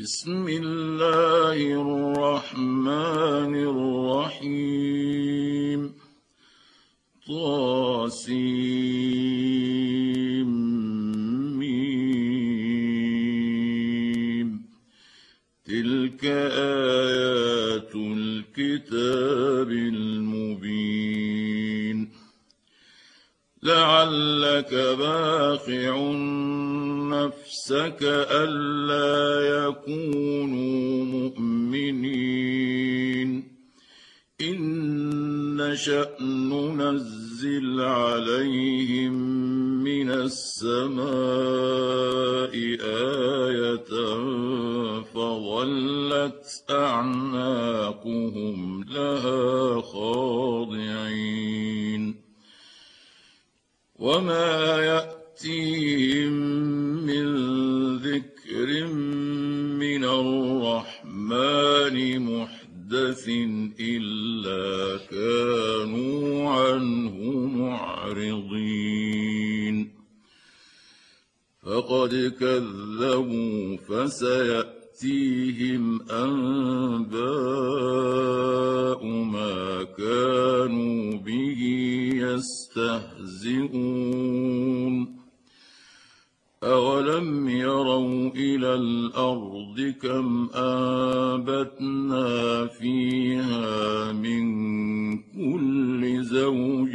بسم الله الرحمن الرحيم. طاسيم. تلك آيات الكتاب المبين. لعلك باخع نفسك ألا يكونوا مؤمنين. إن نشأ ننزل عليهم من السماء آية فظلت أعناقهم لها خاضعين. وما يأتيهم إلا كانوا عنه معرضين. فقد كذبوا فسيأتيهم أنباء ما كانوا به يستهزئون. أولم يروا إلى الأرض كم أنبتنا فيها من كل زوج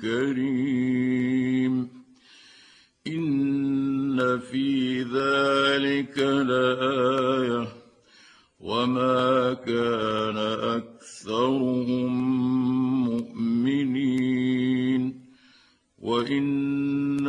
كريم إن في ذلك لآية وما كان أكثرهم مؤمنين وإن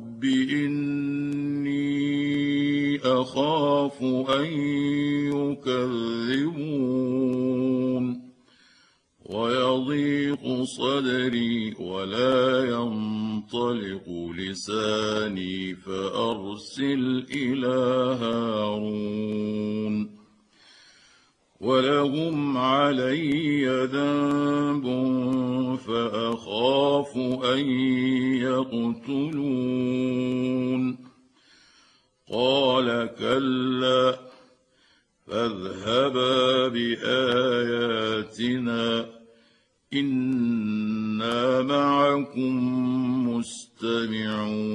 إني أخاف أن يكذبون ويضيق صدري ولا ينطلق لساني فأرسل إلى هارون ولهم علي ذنب فأخاف أن يقتلون. قال كلا فاذهبا بآياتنا إنا معكم مستمعون.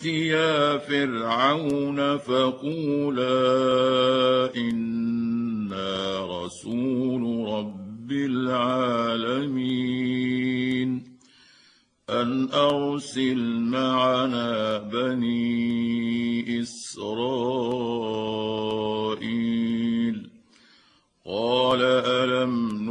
فأتيا فرعون فقولا إنا رسول رب العالمين. أن أرسل معنا بني إسرائيل. قال ألم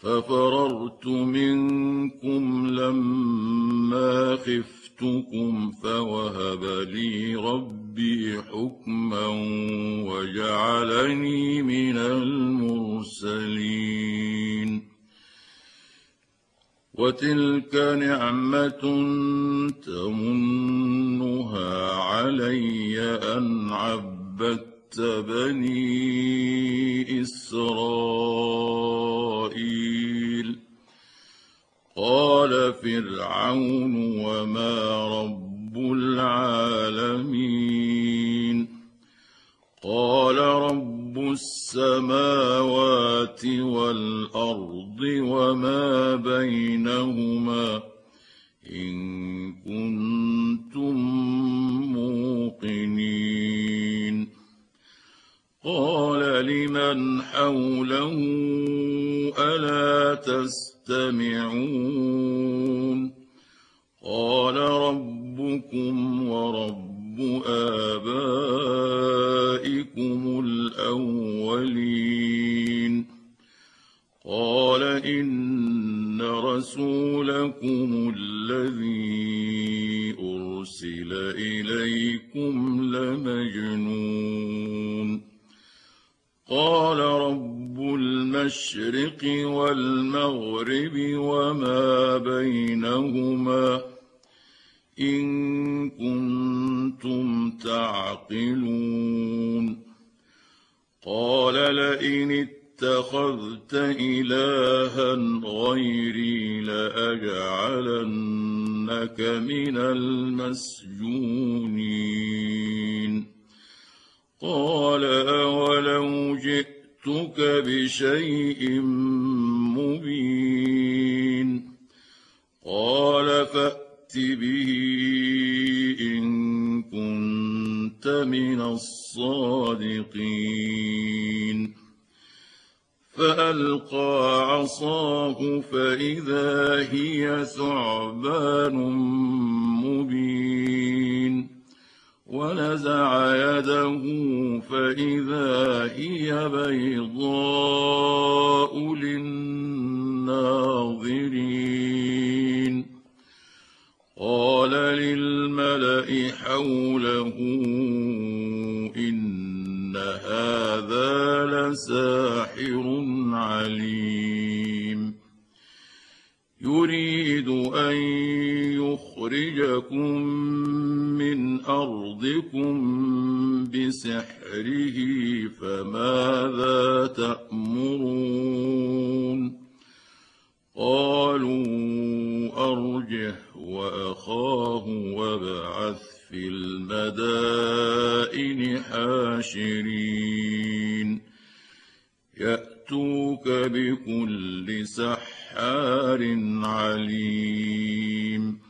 ففررت منكم لما خفتكم فوهب لي ربي حكما وجعلني من المرسلين وتلك نعمة تمنها علي أن عبدت بني اسرائيل قال فرعون وما رب العالمين قال رب السماوات والارض وما بينهما ان كنتم موقنين حوله ألا تستمعون؟ قال ربكم ورب آبائكم الأولين. قال إن رسولكم الذي أرسل إليكم لمجنون. قال رب المشرق والمغرب وما بينهما إن كنتم تعقلون. قال لئن اتخذت إلها غيري لأجعلنك من المسجونين. قال أولو جئتك بشيء مبين. قال فأت به إن كنت من الصادقين. فألقى عصاه فإذا هي ثعبان مبين. ونزع يده فإذا هي بيضاء للناظرين. قال للملأ حوله إن هذا لساحر عليم. يريد أن يخرجكم من أرضكم بسحره فماذا تأمرون؟ قالوا أرجه وأخاه وابعث في المدائن حاشرين. يأتوك بكل سحار عليم.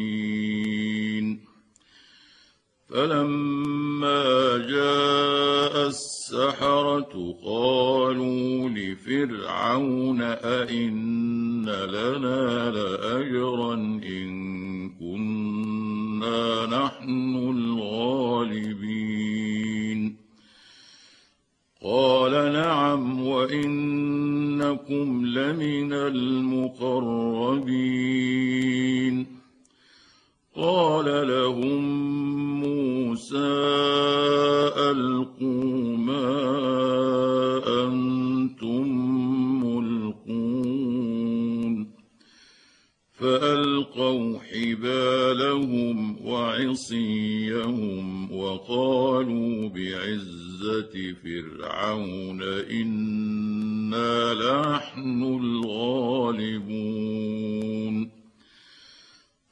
فلما جاء السحرة قالوا لفرعون أئن لنا لأجرا إن كنا نحن الغالبين. قال نعم وإنكم لمن المقربين. قال لهم موسى ألقوا ما أنتم ملقون فألقوا حبالهم وعصيهم وقالوا بعزة فرعون إنا لنحن الغالبون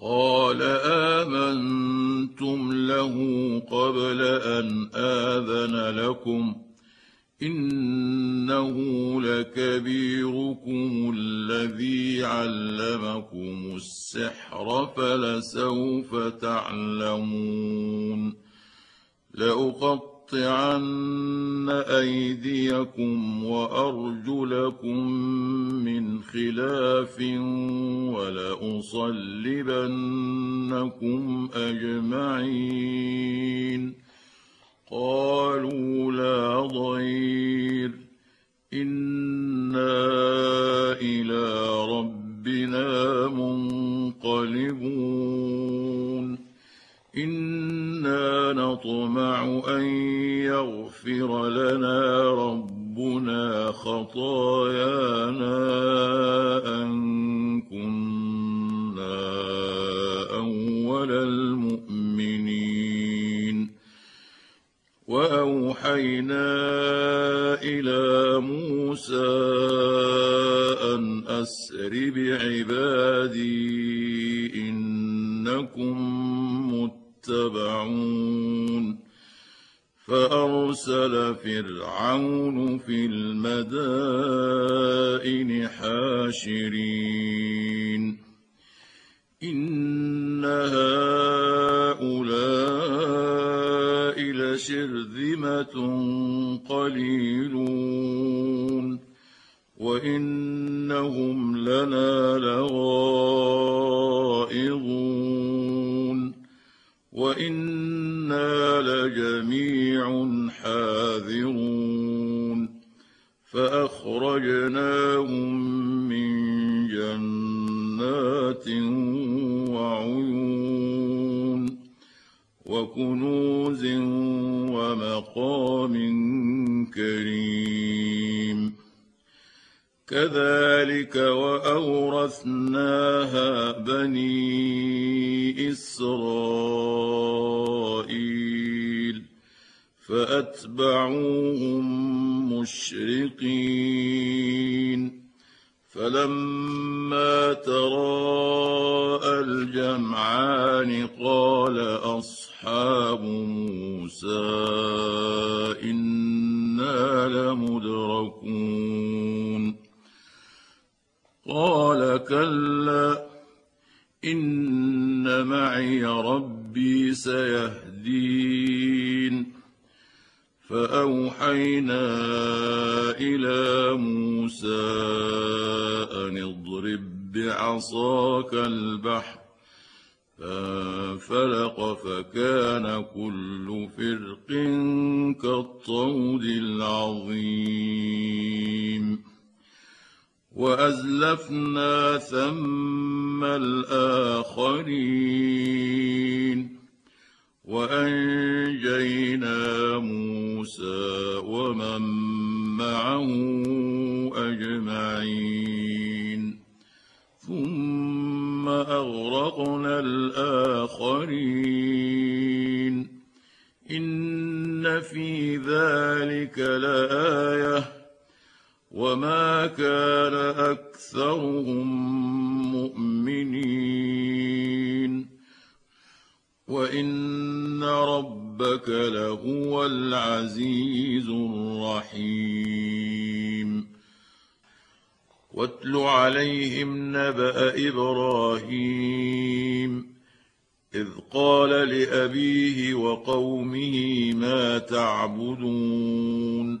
قال امنتم له قبل ان اذن لكم انه لكبيركم الذي علمكم السحر فلسوف تعلمون لأقطعن أيديكم وأرجلكم من خلاف ولأصلبنكم أجمعين. قالوا لا ضير. فارسل وأنا لجميع حاذرون فاخرجناهم من جنات وعيون وكنوز ومقام كريم كذلك وأورثناها بني إسرائيل فأتبعوهم مشرقين فلما تراءى الجمعان قال أصحاب موسى إنا لمدركون قال كلا إن معي ربي سيهدين. فأوحينا إلى موسى أن اضرب بعصاك البحر فانفلق فكان كل فرق كالطود العظيم. وأزلفنا ثم الآخرين وأنجينا موسى ومن معه أجمعين ثم أغرقنا الآخرين إن في ذلك لآية وما كان اكثرهم مؤمنين وان ربك لهو العزيز الرحيم واتل عليهم نبا إبراهيم اذ قال لابيه وقومه ما تعبدون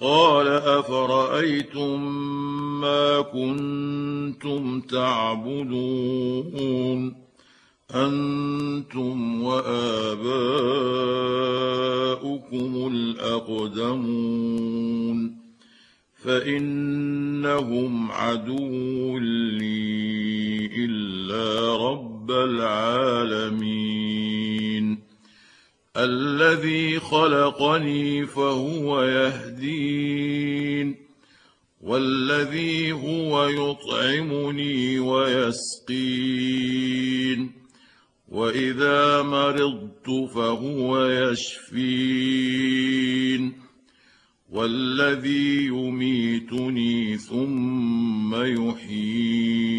قال أفرأيتم ما كنتم تعبدون أنتم وآباؤكم الأقدمون فإنهم عدو لي إلا رب العالمين الذي خلقني فهو يهدين والذي هو يطعمني ويسقين وإذا مرضت فهو يشفين والذي يميتني ثم يحيين.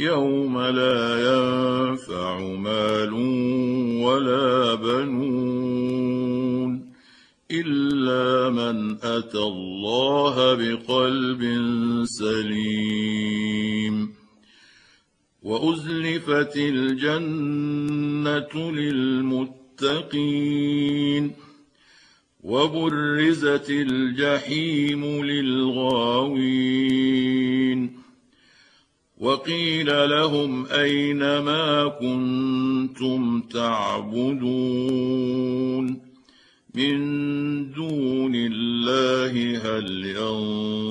يوم لا ينفع مال ولا بنون إلا من أتى الله بقلب سليم وأزلفت الجنة للمتقين وبرزت الجحيم للغاوين وقيل لهم أين ما كنتم تعبدون من دون الله هل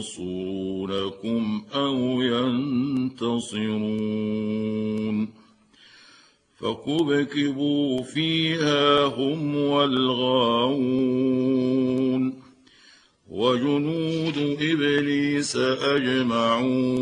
ينصرونكم أو ينتصرون فكبكبوا فيها هم والغاوون وجنود إبليس أجمعون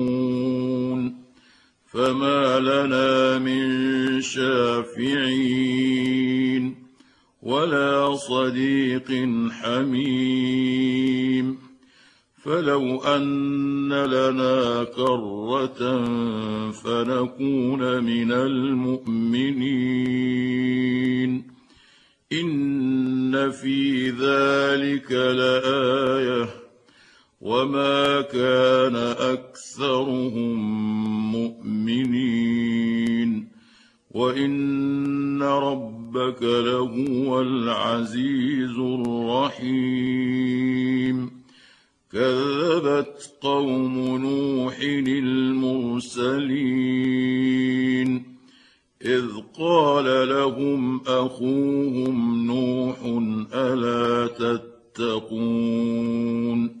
فما لنا من شافعين ولا صديق حميم. فلو أن لنا كرة فنكون من المؤمنين. إن في ذلك لآية وما كان اكثرهم مؤمنين وان ربك لهو العزيز الرحيم كذبت قوم نوح المرسلين اذ قال لهم اخوهم نوح الا تتقون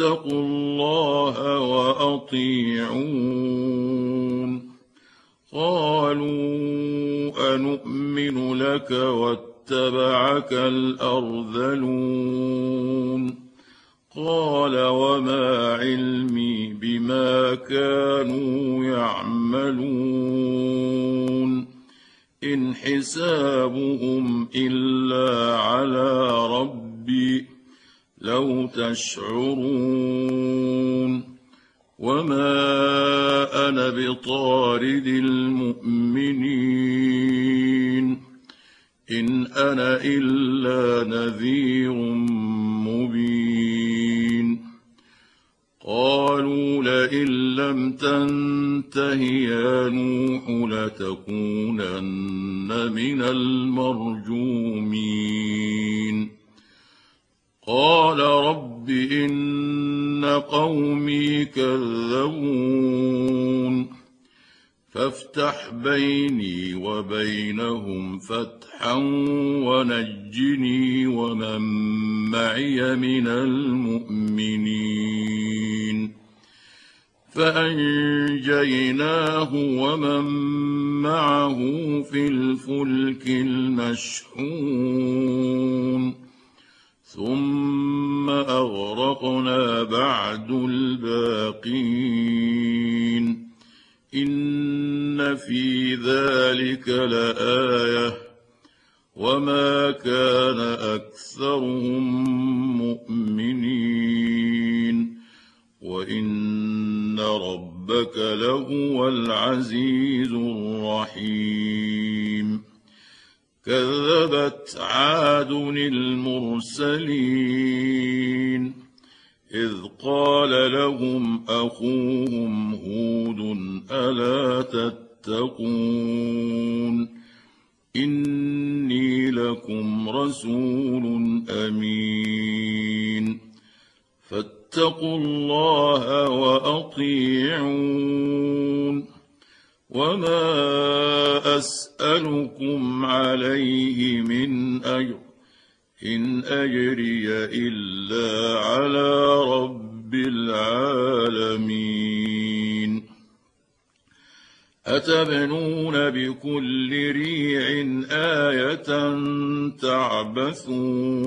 الله وأطيعون قالوا انومن لك واتبعك الأرذلون قال وما علمي بما كانوا يعملون إن حسابهم إلا على ربي لو تشعرون وما أنا بطارد المؤمنين إن أنا إلا نذير مبين قالوا لئن لم تنته يا نوح لتكونن من المرجومين قال رب إن قومي كذبون. فافتح بيني وبينهم فتحا ونجني ومن معي من المؤمنين. فأنجيناه ومن معه في الفلك المشحون. ثم اغرقنا بعد الباقين ان في ذلك لايه وما كان اكثرهم مؤمنين وان ربك لهو العزيز الرحيم كذبت عاد المرسلين إذ قال لهم أخوهم هود ألا تتقون إني لكم رسول أمين فاتقوا الله وأطيعون وما اسالكم عليه من اجر ان اجري الا على رب العالمين اتبنون بكل ريع إيه تعبثون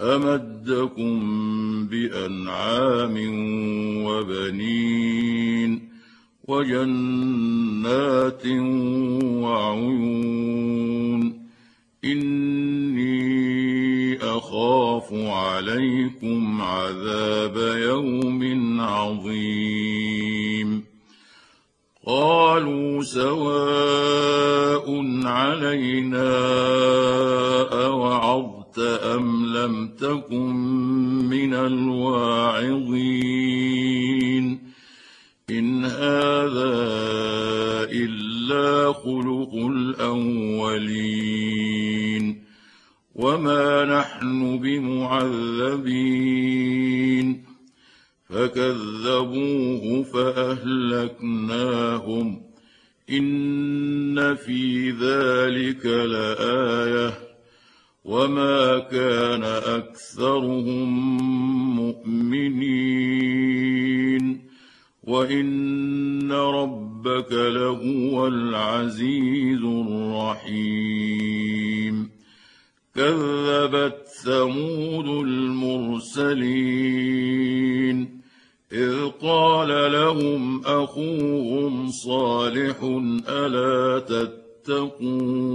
أمدكم بأنعام وبنين وجنات وعيون إني أخاف عليكم عذاب يوم عظيم قالوا سواء علينا أم لم تكن من الواعظين. إن هذا إلا خلق الأولين. وما نحن بمعذبين. فكذبوه فأهلكناهم. إن في ذلك لآية. وما كان اكثرهم مؤمنين وان ربك لهو العزيز الرحيم كذبت ثمود المرسلين اذ قال لهم اخوهم صالح الا تتقون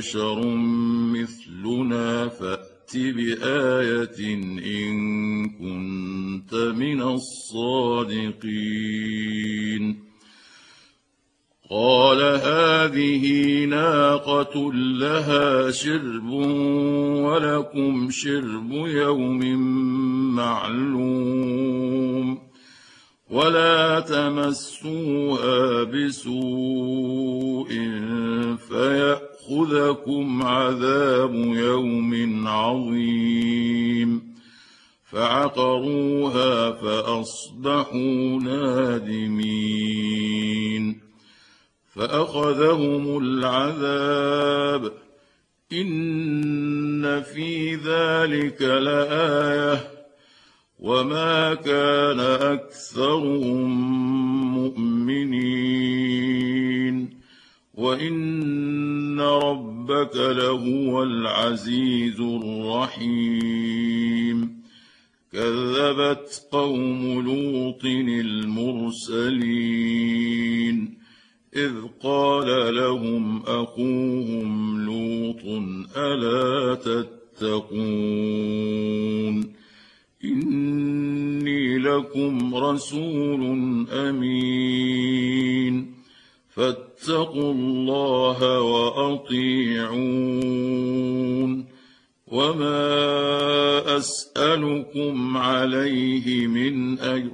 بشر مثلنا فأت بآية إن كنت من الصادقين. قال هذه ناقة لها شرب ولكم شرب يوم معلوم. ولا تمسوها بسوء فيأخذكم عذاب يوم عظيم. فعقروها فأصبحوا نادمين. فأخذهم العذاب. إن في ذلك لآية. وما كان أكثرهم مؤمنين. وإن ربك لهو العزيز الرحيم كذبت قوم لوط المرسلين اذ قال لهم اخوهم لوط الا تتقون اني لكم رسول امين فاتقوا الله وأطيعون وما أسألكم عليه من أجر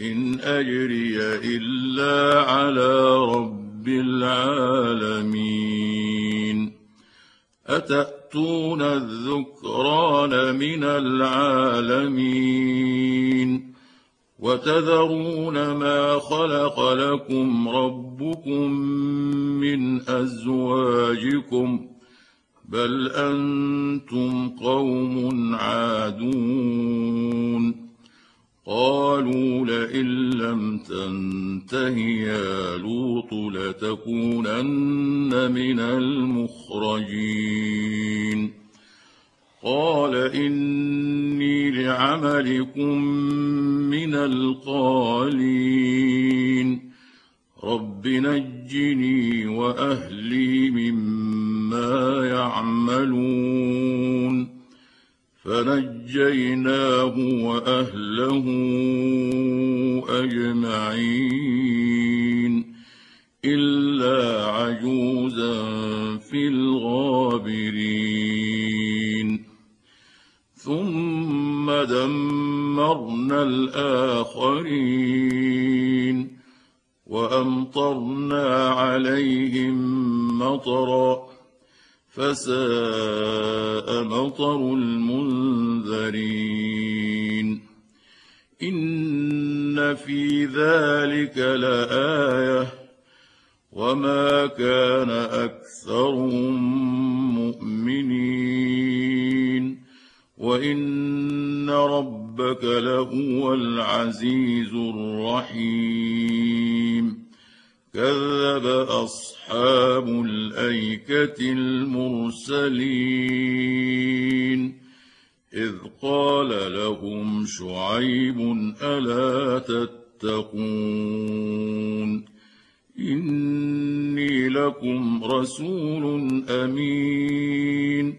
إن أجري إلا على رب العالمين أتأتون الذكران من العالمين وتذرون ما خلق لكم ربكم من أزواجكم بل أنتم قوم عادون قالوا لئن لم تنته يا لوط لتكونن من المخرجين قال إني لعملكم من القالين. رب نجني وأهلي مما يعملون. فنجيناه وأهله أجمعين. إلا عجوزا في الغابرين. ثم دمرنا الآخرين وأمطرنا عليهم مطرا فساء مطر المنذرين إن في ذلك لآية وما كان أكثرهم مؤمنين وان ربك لهو العزيز الرحيم كذب اصحاب الايكه المرسلين اذ قال لهم شعيب الا تتقون اني لكم رسول امين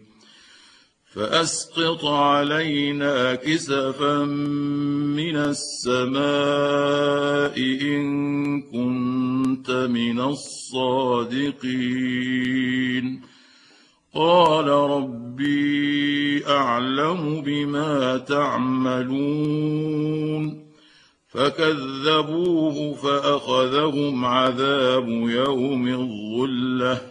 فأسقط علينا كسفا من السماء إن كنت من الصادقين. قال ربي أعلم بما تعملون. فكذبوه فأخذهم عذاب يوم الظلة.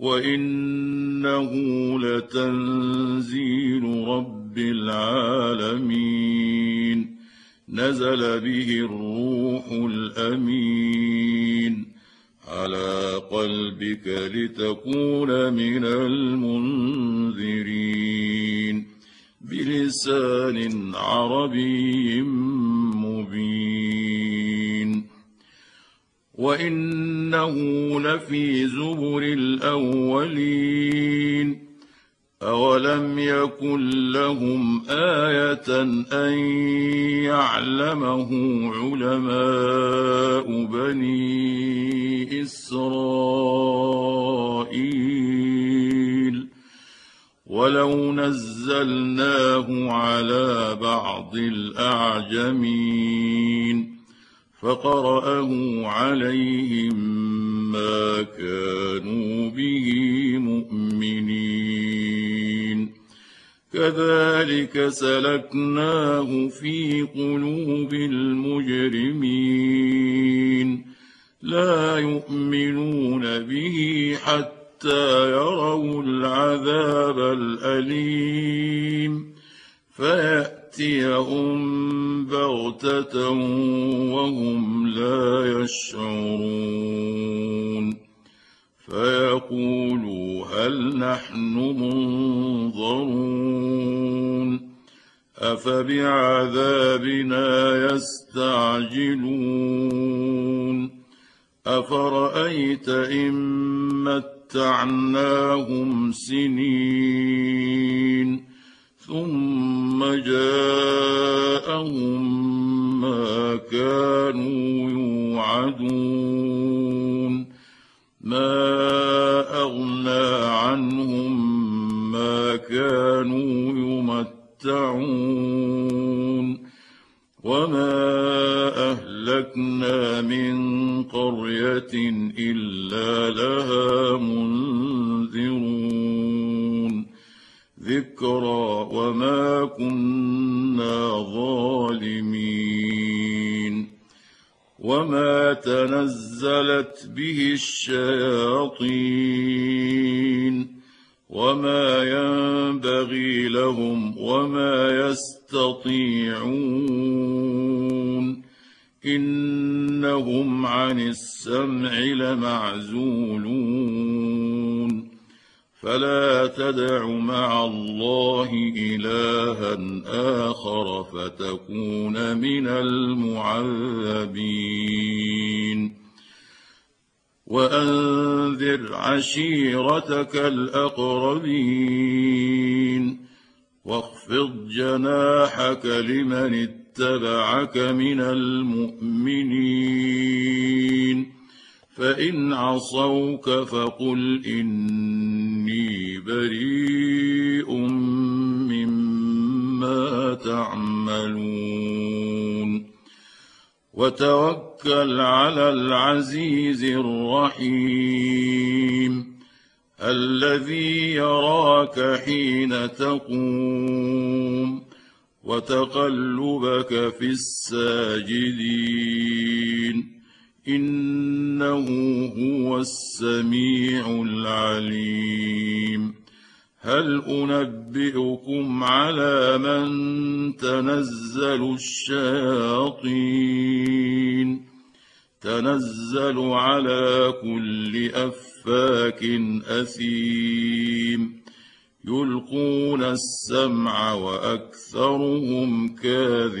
وانه لتنزيل رب العالمين نزل به الروح الامين على قلبك لتكون من المنذرين بلسان عربي مبين وانه لفي زبر الاولين أولم يكن لهم آية أن يعلمه علماء بني إسرائيل ولو نزلناه على بعض الأعجمين فقرأه عليهم ما كانوا به مؤمنين. كذلك سلكناه في قلوب المجرمين. لا يؤمنون به حتى يروا العذاب الأليم. فيأتيهم بغتة وهم لا يشعرون. فيقولوا هل نحن منظرون. أفبعذابنا يستعجلون. أفرأيت إن متعناهم سنين. ثم جاءهم ما كانوا يوعدون. ما أغنى عنهم ما كانوا يمتعون. وما أهلكنا من قرية إلا لها منذرون. ذكرى وما كنا ظالمين. وما تنزلت به الشياطين. وما ينبغي لهم وما يستطيعون. إنهم عن السمع لمعزولون. فلا تدع مع الله إلها آخر فتكون من المعذبين. وأنذر عشيرتك الأقربين. واخفض جناحك لمن اتبعك من المؤمنين. فإن عصوك فقل اني بريء مما تعملون. وتوكل على العزيز الرحيم الذي يراك حين تقوم وتقلبك في الساجدين. إنه هو السميع العليم. هل أنبئكم على من تنزل الشياطين؟ تنزل على كل أفاك أثيم. يلقون السمع وأكثرهم كاذبون.